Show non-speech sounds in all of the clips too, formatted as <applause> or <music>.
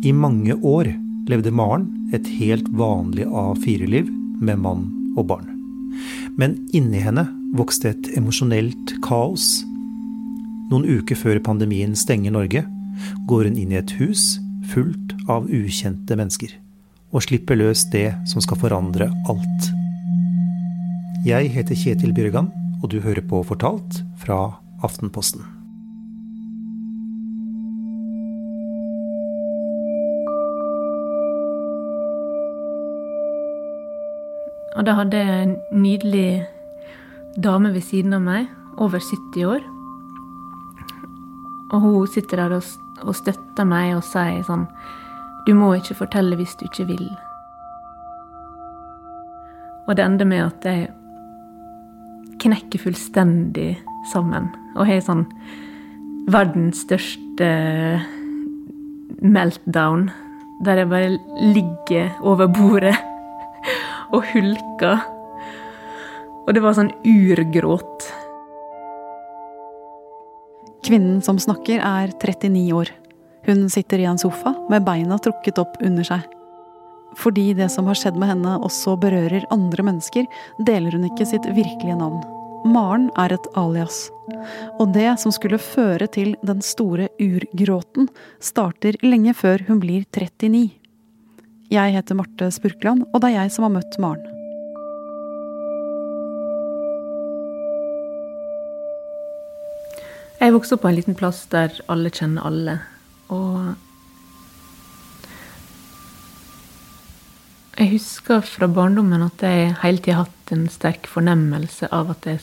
I mange år levde Maren et helt vanlig A4-liv med mann og barn. Men inni henne vokste et emosjonelt kaos. Noen uker før pandemien stenger Norge, går hun inn i et hus fullt av ukjente mennesker. Og slipper løs det som skal forandre alt. Jeg heter Kjetil Bjørgan, og du hører på Fortalt fra Aftenposten. Og da hadde jeg en nydelig dame ved siden av meg, over 70 år. Og hun sitter der og, støtter meg og sier sånn Du må ikke fortelle hvis du ikke vil. Og det ender med at jeg knekker fullstendig sammen. Og har sånn verdens største meltdown, der jeg bare ligger over bordet og hulka. Og det var sånn urgråt. Kvinnen som snakker, er 39 år. Hun sitter i en sofa med beina trukket opp under seg. Fordi det som har skjedd med henne også berører andre mennesker, deler hun ikke sitt virkelige navn. Maren er et alias. Og det som skulle føre til den store urgråten, starter lenge før hun blir 39. Jeg heter Marte Spurkland, og det er jeg som har møtt Maren. Jeg vokste opp på en liten plass der alle kjenner alle. Og jeg husker fra barndommen at jeg hele tida har hatt en sterk fornemmelse av at jeg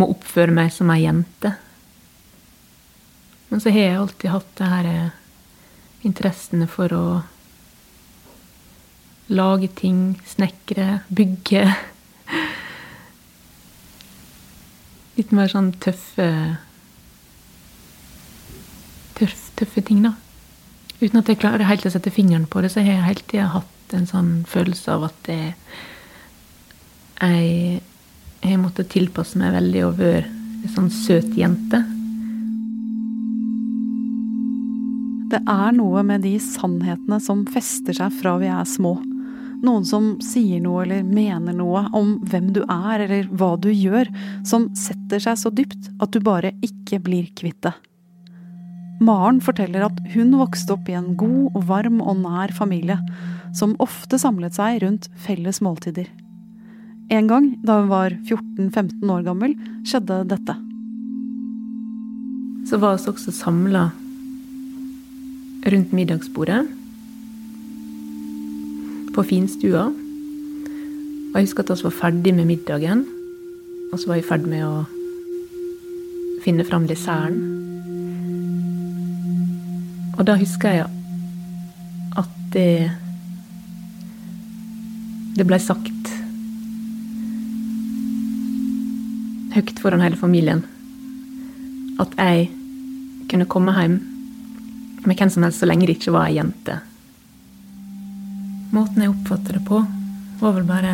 må oppføre meg som ei jente. Men så har jeg alltid hatt det her eh, interessene for å Lage ting, snekre, bygge. Litt mer sånn tøffe tøff, Tøffe ting, da. Uten at jeg klarer helt å sette fingeren på det, så har jeg hele tida hatt en sånn følelse av at jeg, jeg har måttet tilpasse meg veldig og være en sånn søt jente. Det er noe med de sannhetene som fester seg fra vi er små. Noen som sier noe eller mener noe om hvem du er eller hva du gjør, som setter seg så dypt at du bare ikke blir kvitt det. Maren forteller at hun vokste opp i en god, varm og nær familie, som ofte samlet seg rundt felles måltider. En gang da hun var 14-15 år gammel, skjedde dette. Så var vi også samla rundt middagsbordet på finstua. Og jeg husker at vi var ferdig med middagen, og så var vi i ferd med å finne fram desserten. Og da husker jeg at det Det blei sagt høyt foran hele familien at jeg kunne komme hjem med hvem som helst så lenge det ikke var ei jente. Måten jeg oppfatter det på, var vel bare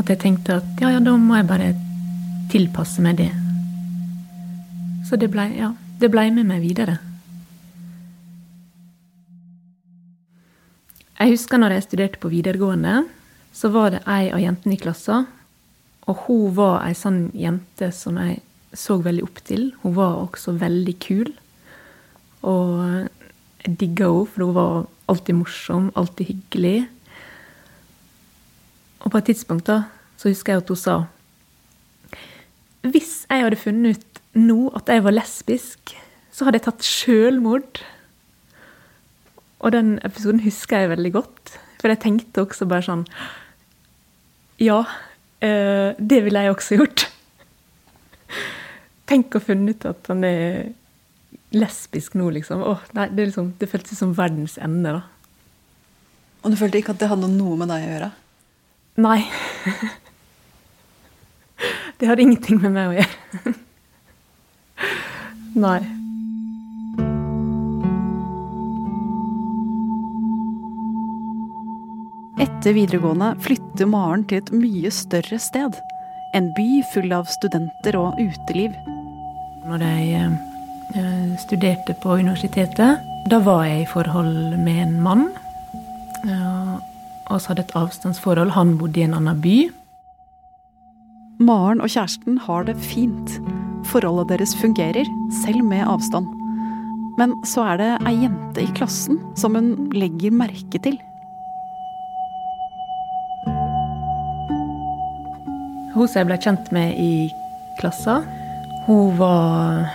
at jeg tenkte at ja, ja, da må jeg bare tilpasse meg det. Så det blei ja, det ble med meg videre. Jeg husker når jeg studerte på videregående, så var det ei av jentene i klassa. Og hun var ei sånn jente som jeg så veldig opp til. Hun var også veldig kul. Og jeg digga henne, for hun var alltid morsom, alltid hyggelig. Og på et tidspunkt da, så husker jeg at hun sa Hvis jeg hadde funnet ut nå at jeg var lesbisk, så hadde jeg tatt sjølmord. Og den episoden husker jeg veldig godt. For jeg tenkte også bare sånn Ja, øh, det ville jeg også gjort. Tenk å funne ut at han er lesbisk nå, liksom. Åh, nei, det, liksom, det føltes som verdens ende, da. Og du følte ikke at det hadde noe med deg å gjøre? Nei. <laughs> det hadde ingenting med meg å gjøre. <laughs> nei. Etter videregående flytter Maren til et mye større sted. En by full av studenter og uteliv. Når jeg eh, Jeg studerte på universitetet. Da var jeg i forhold med en mann. Og så hadde et avstandsforhold. Han bodde i en annen by. Maren og kjæresten har det fint. Forholdet deres fungerer, selv med avstand. Men så er det ei jente i klassen som hun legger merke til. Hun som jeg ble kjent med i klassa, hun var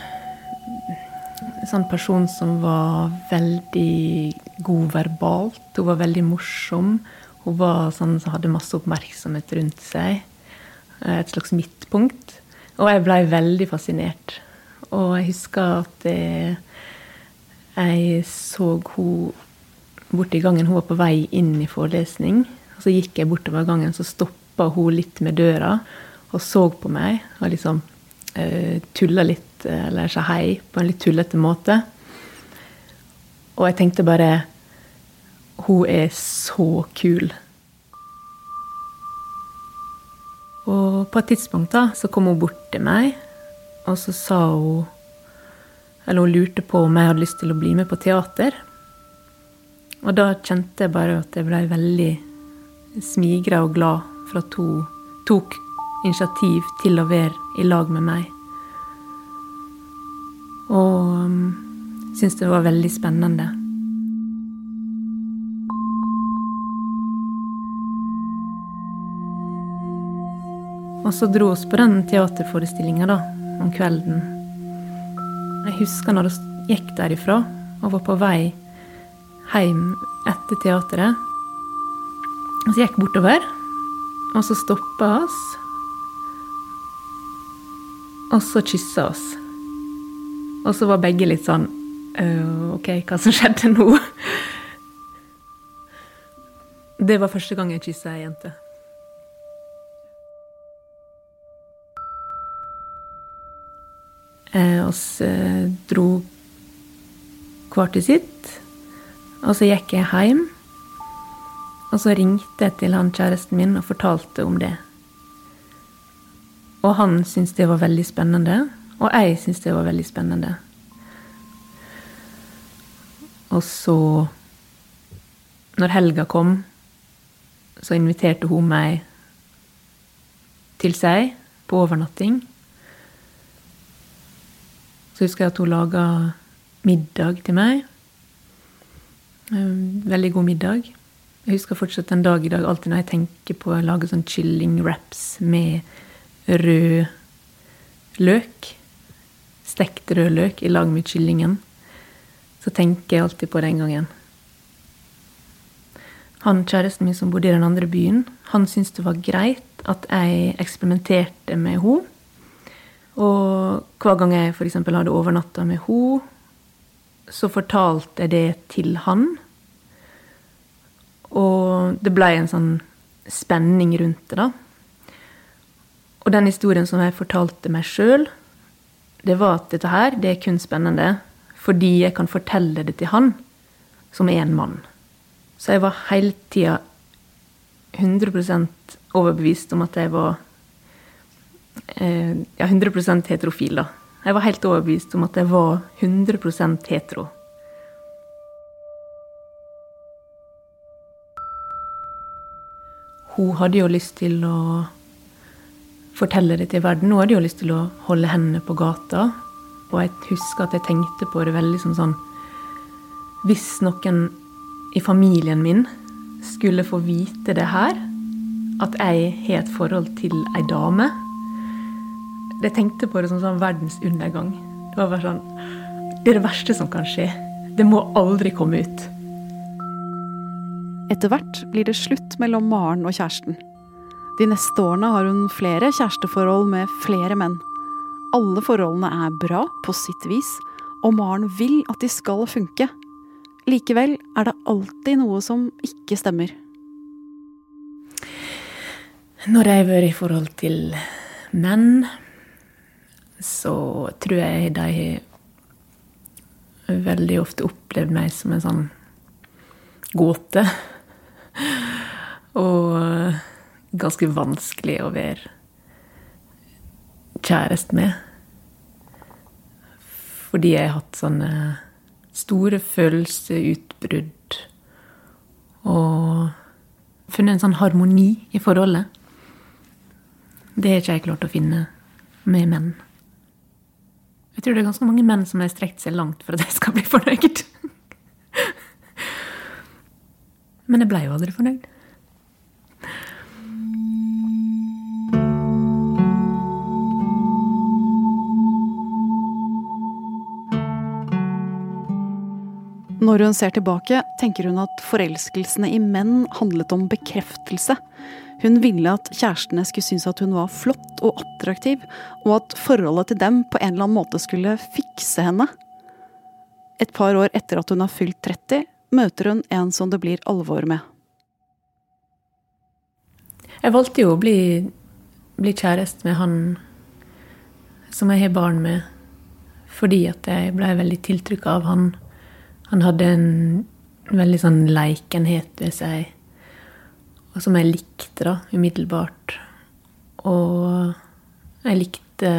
en sånn person som var veldig god verbalt. Hun var veldig morsom. Hun var sånn som hadde masse oppmerksomhet rundt seg. Eh, et slags midtpunkt. Og jeg blei veldig fascinert. Og jeg husker at jeg, jeg så hun borti gangen. Hun var på vei inn i forelesning. Og så gikk jeg bortover gangen, så stoppa hun litt med døra og så på meg. Og liksom uh, eh, tulla litt, eller sa hei, på en litt tullete måte. Og jeg tenkte bare Hun er så kul. Og på et tidspunkt da, så kom hun bort til meg, og så sa hun Eller hun lurte på om jeg hadde lyst til å bli med på teater. Og da kjente jeg bare at jeg ble veldig smigra og glad for at hun tok initiativ til å være i lag med meg. Og um, syntes det var veldig spennende. Og så dro vi på den teaterforestillinga om kvelden. Jeg husker når vi gikk derifra og var på vei hjem etter teateret. Og så gikk bortover, og så stoppa oss. Og så kyssa oss. Og så var begge litt sånn OK, hva som skjedde nå? Det var første gang jeg kyssa ei jente. Og oss eh, dro hver til sitt. Og så gikk jeg hjem. Og så ringte jeg til han kjæresten min og fortalte om det. Og han syntes det var veldig spennende. Og jeg syntes det var veldig spennende. Og så, når helga kom, så inviterte hun meg til seg på overnatting. Så husker jeg at hun laga middag til meg. Veldig god middag. Jeg husker fortsatt den dag i dag, alltid når jeg tenker på å lage sånn kylling-wraps med rød løk. Stekt rødløk i lag med kyllingen. Så tenker jeg alltid på den gangen. Han kjæresten min som bodde i den andre byen, han syntes det var greit at jeg eksperimenterte med henne. Og hver gang jeg f.eks. hadde overnatta med henne, så fortalte jeg det til han. Og det ble en sånn spenning rundt det, da. Og den historien som jeg fortalte meg sjøl, det var at dette her, det er kun spennende fordi jeg kan fortelle det til han, som er en mann. Så jeg var hele tida 100 overbevist om at jeg var eh, ja, 100 heterofil, da. Jeg var helt overbevist om at jeg var 100 hetero. Hun hadde jo lyst til å fortelle det til verden. Nå hadde jo lyst til å holde hendene på gata. Og jeg husker at jeg tenkte på det veldig som sånn Hvis noen i familien min skulle få vite det her, at jeg har et forhold til ei dame jeg tenkte på det som sånn verdens undergang. Det var bare sånn Det er det verste som kan skje. Det må aldri komme ut. Etter hvert blir det slutt mellom Maren og kjæresten. De neste årene har hun flere kjæresteforhold med flere menn. Alle forholdene er bra på sitt vis, og Maren vil at de skal funke. Likevel er det alltid noe som ikke stemmer. Når jeg har vært i forhold til menn så tror jeg de veldig ofte opplevd meg som en sånn gåte. Og ganske vanskelig å være kjæreste med. fordi jeg har hatt sånne store følelsesutbrudd. Og funnet en sånn harmoni i forholdet. Det har ikke jeg klart å finne med menn. Jeg tror det er ganske mange menn som har strekt seg langt for at jeg skal bli fornøyd. <laughs> Men jeg ble jo aldri fornøyd. Når hun ser tilbake, tenker hun at forelskelsene i menn handlet om bekreftelse. Hun ville at kjærestene skulle synes at hun var flott og attraktiv, og at forholdet til dem på en eller annen måte skulle fikse henne. Et par år etter at hun har fylt 30, møter hun en som det blir alvor med. Jeg valgte jo å bli, bli kjæreste med han som jeg har barn med, fordi at jeg ble veldig tiltrykka av han han hadde en veldig sånn leikenhet ved seg, og som jeg likte da, umiddelbart. Og jeg likte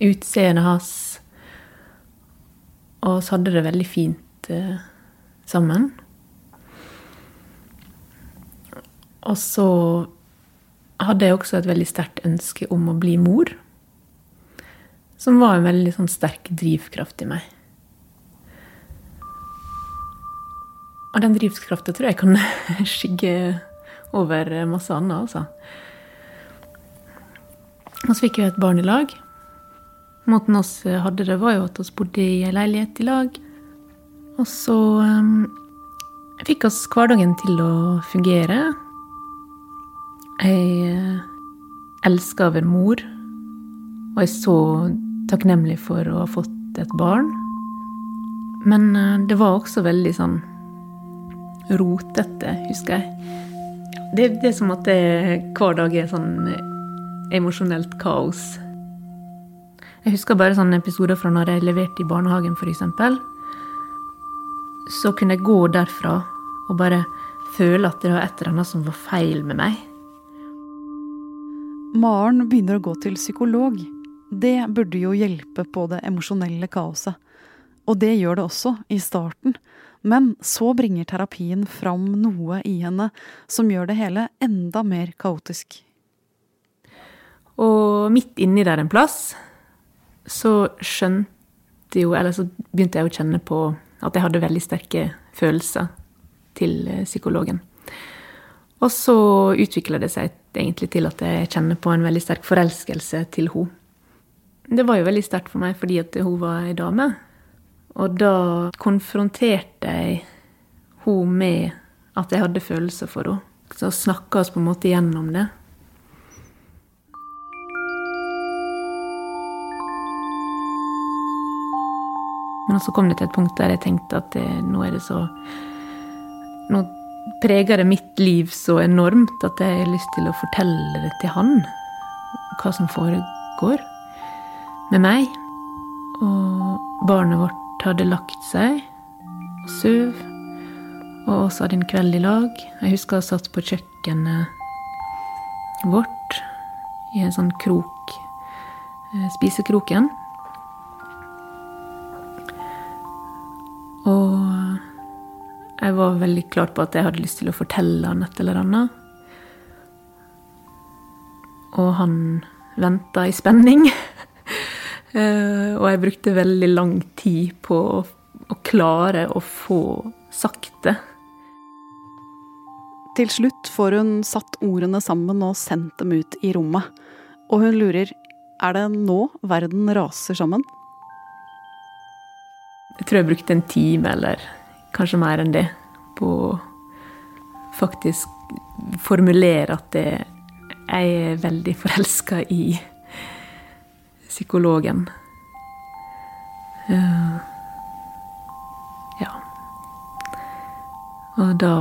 utseendet hans. Og så hadde det veldig fint eh, sammen. Og så hadde jeg også et veldig sterkt ønske om å bli mor. Som var en veldig sånn sterk drivkraft i meg. Og den drivkrafta tror jeg kan <laughs> skygge over masse annet, altså. Og så fikk vi et barn i lag. Måten oss hadde det, var jo at vi bodde i ei leilighet i lag. Og så um, fikk oss hverdagen til å fungere. Jeg uh, elska å være mor, og jeg er så takknemlig for å ha fått et barn. Men det var også veldig sånn rotete, husker jeg. Det, det er som at det, hver dag er sånn emosjonelt kaos. Jeg husker bare sånne episoder fra når jeg leverte i barnehagen, f.eks. Så kunne jeg gå derfra og bare føle at det var et eller annet som var feil med meg. Maren begynner å gå til psykolog. Det burde jo hjelpe på det emosjonelle kaoset. Og det gjør det også, i starten. Men så bringer terapien fram noe i henne som gjør det hele enda mer kaotisk. Og midt inni der en plass så skjønte jo Eller så begynte jeg å kjenne på at jeg hadde veldig sterke følelser til eh, psykologen. Og så utvikla det seg egentlig til at jeg kjenner på en veldig sterk forelskelse til henne. Det var jo veldig sterkt for meg fordi at hun var ei dame og da konfronterte jeg hun med at jeg hadde følelser for henne. Så snakka oss på en måte gjennom det. Men så kom det til et punkt der jeg tenkte at det, nå er det så Nå preger det mitt liv så enormt at jeg har lyst til å fortelle det til han. Hva som foregår med meg. Og barnet vårt hadde lagt seg og sov, og oss hadde en kveld i lag. Jeg husker jeg satt på kjøkkenet vårt i en sånn krok, eh, spisekroken. Og jeg var veldig klar på at jeg hadde lyst til å fortelle han et eller annet. Og han venta i spenning. <laughs> Eh, og jeg brukte veldig lang tid på å, å klare å få sagt det. Til slutt får hun satt ordene sammen og sendt dem ut i rommet. Og hun lurer er det nå verden raser sammen? Jeg tror jeg brukte en time, eller kanskje mer enn det, på å faktisk formulere at jeg er veldig forelska i psykologen. Uh, ja. Og da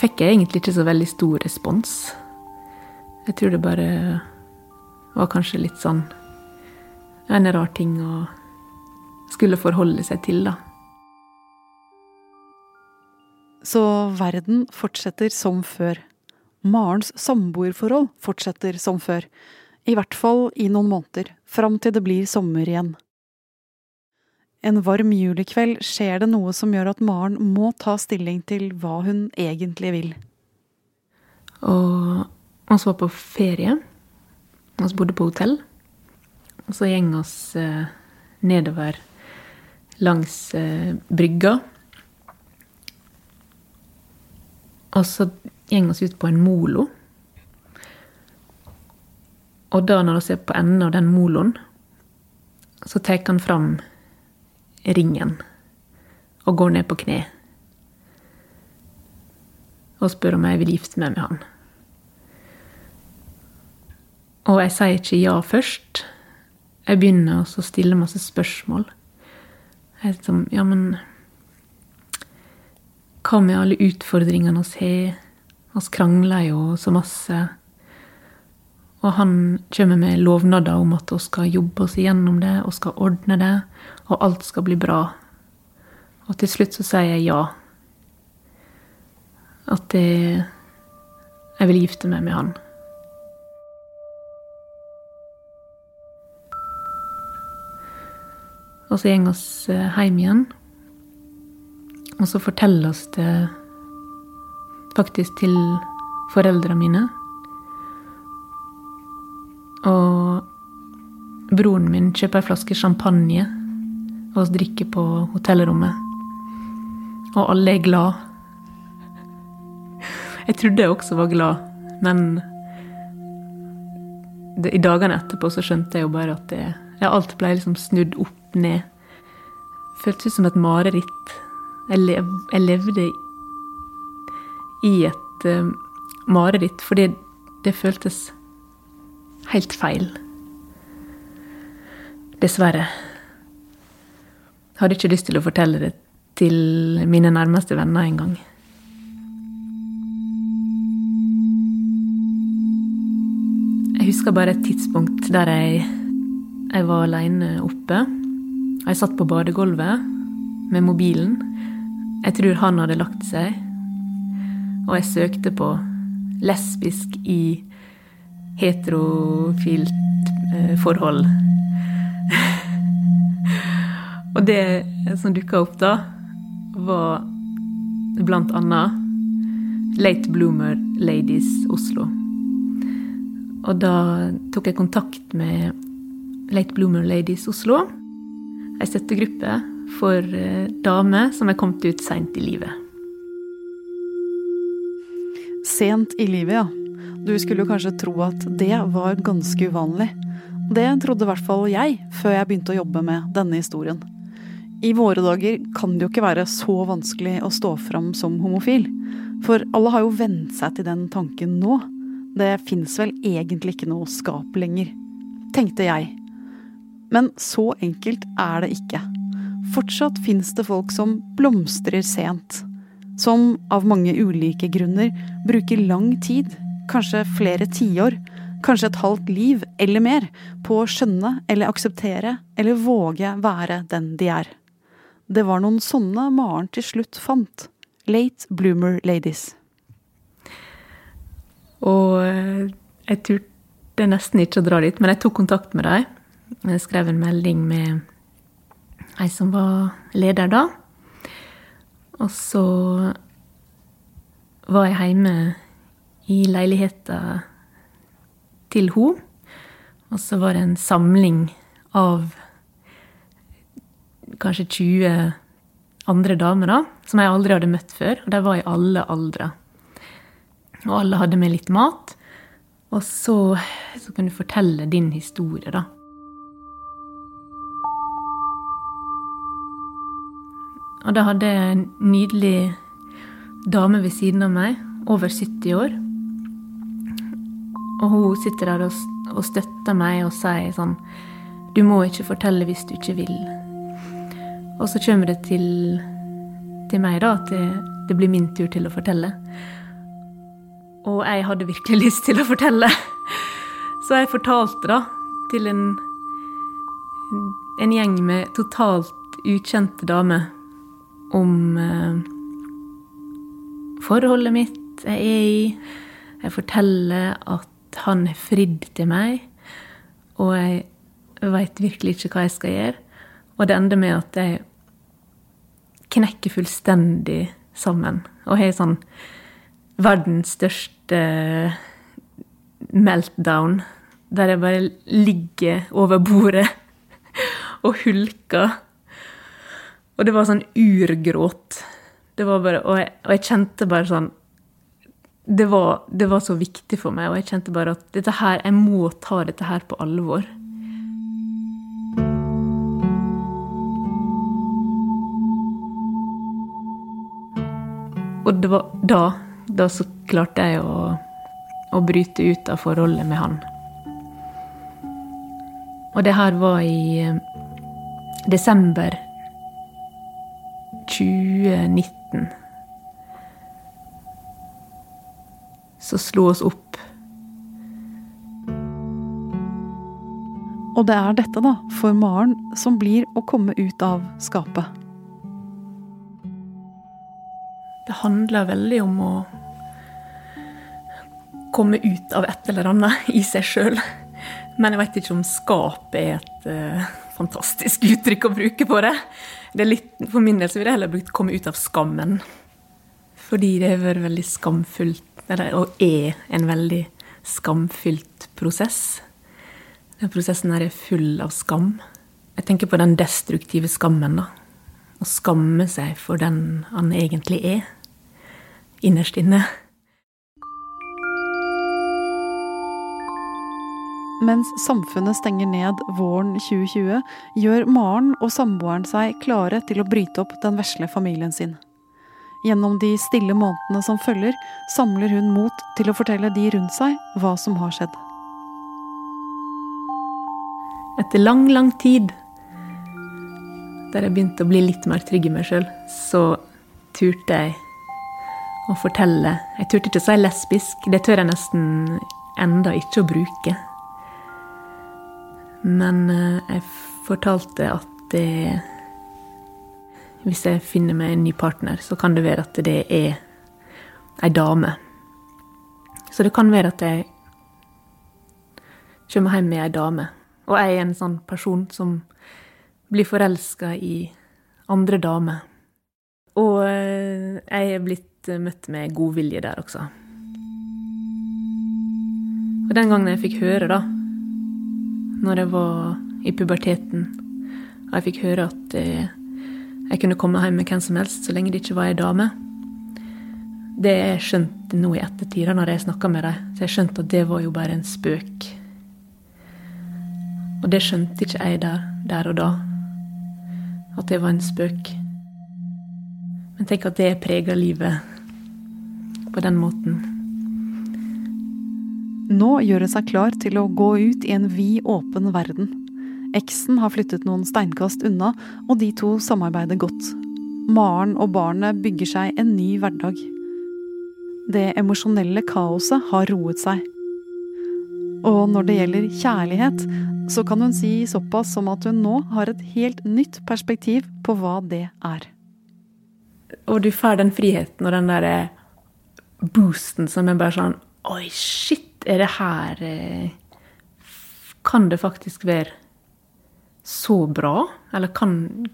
fikk jeg egentlig ikke så veldig stor respons. Jeg tror det bare var kanskje litt sånn en rar ting å skulle forholde seg til, da. Så verden fortsetter som før. Marens samboerforhold fortsetter som før. I hvert fall i noen måneder, fram til det blir sommer igjen. En varm julikveld skjer det noe som gjør at Maren må ta stilling til hva hun egentlig vil. Og vi var på ferie. Vi bodde på hotell. Og så gjeng oss eh, nedover langs eh, brygga. Og så gjeng oss ut på en molo. Og da, når vi er på enden av den moloen, så tar han fram ringen og går ned på kne. Og spør om jeg vil gifte meg med han. Og jeg sier ikke ja først. Jeg begynner å stille masse spørsmål. Jeg er sånn Ja, men Hva med alle utfordringene vi har? Vi krangler jo så masse. Og han kommer med lovnader om at vi skal jobbe oss igjennom det og skal ordne det, og alt skal bli bra. Og til slutt så sier jeg ja. At jeg, jeg vil gifte meg med han. Og så går vi eh, hjem igjen. Og så forteller det faktisk til foreldrene mine. Og broren min kjøper en flaske champagne og vi drikker på hotellrommet. Og alle er glad. Jeg trodde jeg også var glad, men det, i dagene etterpå så skjønte jeg jo bare at det, ja, alt ble liksom snudd opp ned. Føltes som et mareritt. Jeg, lev, jeg levde i et uh, mareritt fordi det føltes helt feil. Dessverre. Jeg hadde ikke lyst til å fortelle det til mine nærmeste venner engang. Jeg husker bare et tidspunkt der jeg, jeg var aleine oppe. Jeg satt på badegulvet med mobilen. Jeg tror han hadde lagt seg. Og jeg søkte på 'lesbisk i heterofilt eh, forhold'. <laughs> og det som dukka opp da, var blant annet Late Bloomer Ladies Oslo. Og da tok jeg kontakt med Late Bloomer Ladies Oslo ei støttegruppe for eh, damer som er kommet ut seint i livet. Sent i livet, ja. Du skulle jo kanskje tro at det var ganske uvanlig. Det trodde i hvert fall jeg før jeg begynte å jobbe med denne historien. I våre dager kan det jo ikke være så vanskelig å stå fram som homofil. For alle har jo vent seg til den tanken nå. Det fins vel egentlig ikke noe skap lenger. Tenkte jeg men så enkelt er det ikke. Fortsatt fins det folk som blomstrer sent. Som av mange ulike grunner bruker lang tid, kanskje flere tiår, kanskje et halvt liv eller mer, på å skjønne eller akseptere eller våge være den de er. Det var noen sånne Maren til slutt fant. Late bloomer ladies. Og eh, jeg turte nesten ikke å dra dit, men jeg tok kontakt med dem. Jeg skrev en melding med ei som var leder da. Og så var jeg hjemme i leiligheta til hun. Og så var det en samling av kanskje 20 andre damer, da, som jeg aldri hadde møtt før. Og de var i alle aldre. Og alle hadde med litt mat. Og så, så kan du fortelle din historie, da. Og da hadde jeg en nydelig dame ved siden av meg, over 70 år. Og hun sitter der og, støtter meg og sier sånn Du må ikke fortelle hvis du ikke vil. Og så kommer det til, til meg, da, at det, det blir min tur til å fortelle. Og jeg hadde virkelig <laughs> lyst til å fortelle. Så jeg fortalte da til en, en gjeng med totalt ukjente damer om eh, forholdet mitt jeg er i. Jeg forteller at han er fridd til meg, Og jeg veit virkelig ikke hva jeg skal gjøre. Og det ender med at jeg knekker fullstendig sammen. Og har sånn verdens største meltdown. Der jeg bare ligger over bordet <laughs> og hulker. Og det var sånn urgråt. Det var bare, og, jeg, og jeg kjente bare sånn det var, det var, så viktig for meg, og jeg kjente bare at dette her, jeg må ta dette her på alvor. Og det var da, da så klarte jeg å, å bryte ut av forholdet med han. Og det her var i eh, desember 2019. Så slo oss opp. Og det er dette, da, for Maren, som blir å komme ut av skapet. Det handler veldig om å komme ut av et eller annet i seg sjøl. Men jeg veit ikke om skap er et uh, fantastisk uttrykk å bruke på det. det litt, for min del så vil jeg heller brukt 'komme ut av skammen'. Fordi det har vært veldig skamfullt, eller, og er en veldig skamfylt prosess. Den prosessen her er full av skam. Jeg tenker på den destruktive skammen. da. Å skamme seg for den han egentlig er. Innerst inne. Mens samfunnet stenger ned våren 2020, gjør Maren og samboeren seg klare til å bryte opp den vesle familien sin. Gjennom de stille månedene som følger, samler hun mot til å fortelle de rundt seg hva som har skjedd. Etter lang, lang tid der jeg begynte å bli litt mer trygg i meg sjøl, så turte jeg å fortelle. Jeg turte ikke å si lesbisk. Det tør jeg nesten enda ikke å bruke. Men eh, jeg fortalte at det Hvis jeg finner meg en ny partner, så kan det være at det er ei dame. Så det kan være at jeg kommer hjem med ei dame. Og jeg er en sånn person som blir forelska i andre damer. Og eh, jeg er blitt møtt med godvilje der også. Og den gangen jeg fikk høre, da, når jeg var i puberteten, og jeg fikk høre at eh, jeg kunne komme hjem med hvem som helst så lenge det ikke var ei dame Det jeg skjønte nå i ettertid, når jeg snakka med dem, så jeg skjønte at det var jo bare en spøk. Og det skjønte ikke jeg der, der og da at det var en spøk. Men tenk at det preger livet på den måten. Nå gjør hun seg klar til å gå ut i en vid, åpen verden. Eksen har flyttet noen steinkast unna, og de to samarbeider godt. Maren og barnet bygger seg en ny hverdag. Det emosjonelle kaoset har roet seg. Og når det gjelder kjærlighet, så kan hun si såpass som at hun nå har et helt nytt perspektiv på hva det er. Og du får den friheten og den derre boosten som er bare sånn Oi, shit, er det her eh, Kan det faktisk være så bra? Eller kan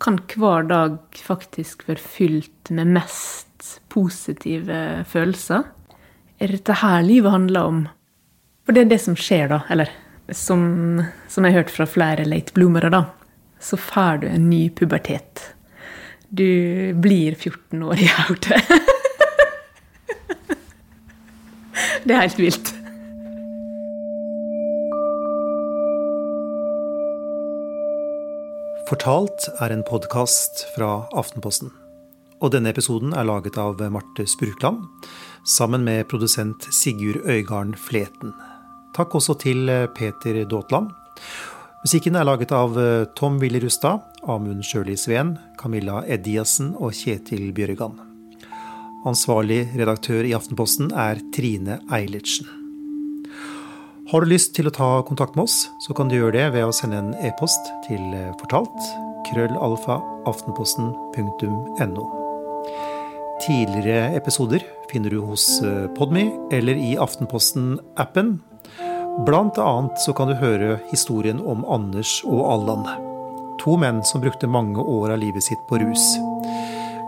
Kan hver dag faktisk være fylt med mest positive følelser? Er dette her livet handler om? For det er det som skjer, da. Eller som, som jeg har hørt fra flere late bloomere, da. Så får du en ny pubertet. Du blir 14 år i <laughs> hodet. det er helt vilt. Fortalt er en podkast fra Aftenposten. Og denne episoden er laget av Marte Sprukland sammen med produsent Sigurd Øygarden Fleten. Takk også til Peter Daatland. Musikken er laget av eh, Tom Willy Rustad, Amund Sjøli Sveen, Camilla Eddiassen og Kjetil Bjørgan. Ansvarlig redaktør i Aftenposten er Trine Eilertsen. Har du lyst til å ta kontakt med oss, så kan du gjøre det ved å sende en e-post til eh, fortalt krøllalfa aftenposten.no. Tidligere episoder finner du hos Podme eller i Aftenposten-appen Blant annet så kan du høre historien om Anders og Allan. To menn som brukte mange år av livet sitt på rus.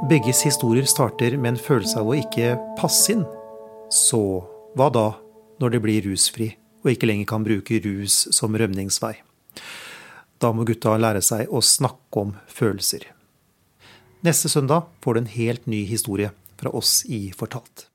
Begges historier starter med en følelse av å ikke passe inn. Så hva da, når det blir rusfri og ikke lenger kan bruke rus som rømningsvei? Da må gutta lære seg å snakke om følelser. Neste søndag får du en helt ny historie fra oss i Fortalt.